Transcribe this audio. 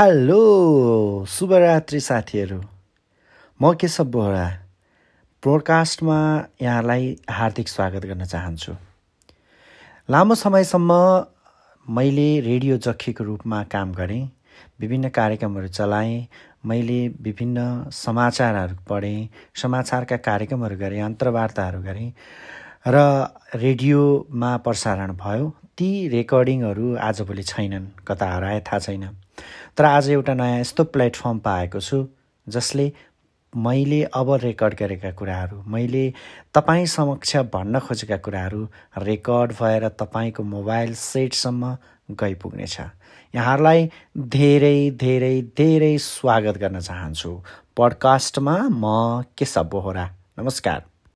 Hello शुभरात्रि साथीहरू। म केशव बोहरा। ब्रोडकास्टमा यहाँलाई हार्दिक स्वागत गर्न चाहन्छु। लामो समयसम्म मैले रेडियो जक्खीको रूपमा काम गरेँ विभिन्न कार्यक्रमहरू चलाएँ मैले विभिन्न समाचारहरू पढेँ समाचारका कार्यक्रमहरू गरेँ अन्तर्वार्ताहरू गरेँ र रेडियोमा प्रसारण भयो। ती रेकर्डिङहरू आजभोलि छैनन् कता हराए थाहा छैन। तर आज एउटा नयाँ यस्तो प्लेटफर्म पाएको छु जसले मैले अब रेकर्ड गरेका कुराहरू मैले तपाईँ समक्ष भन्न खोजेका कुराहरू रेकर्ड भएर तपाईँको मोबाइल सेटसम्म गइपुग्नेछ। यहाँहरूलाई धेरै धेरै धेरै स्वागत गर्न चाहन्छु। पडकास्टमा म केशव बोहरा। नमस्कार।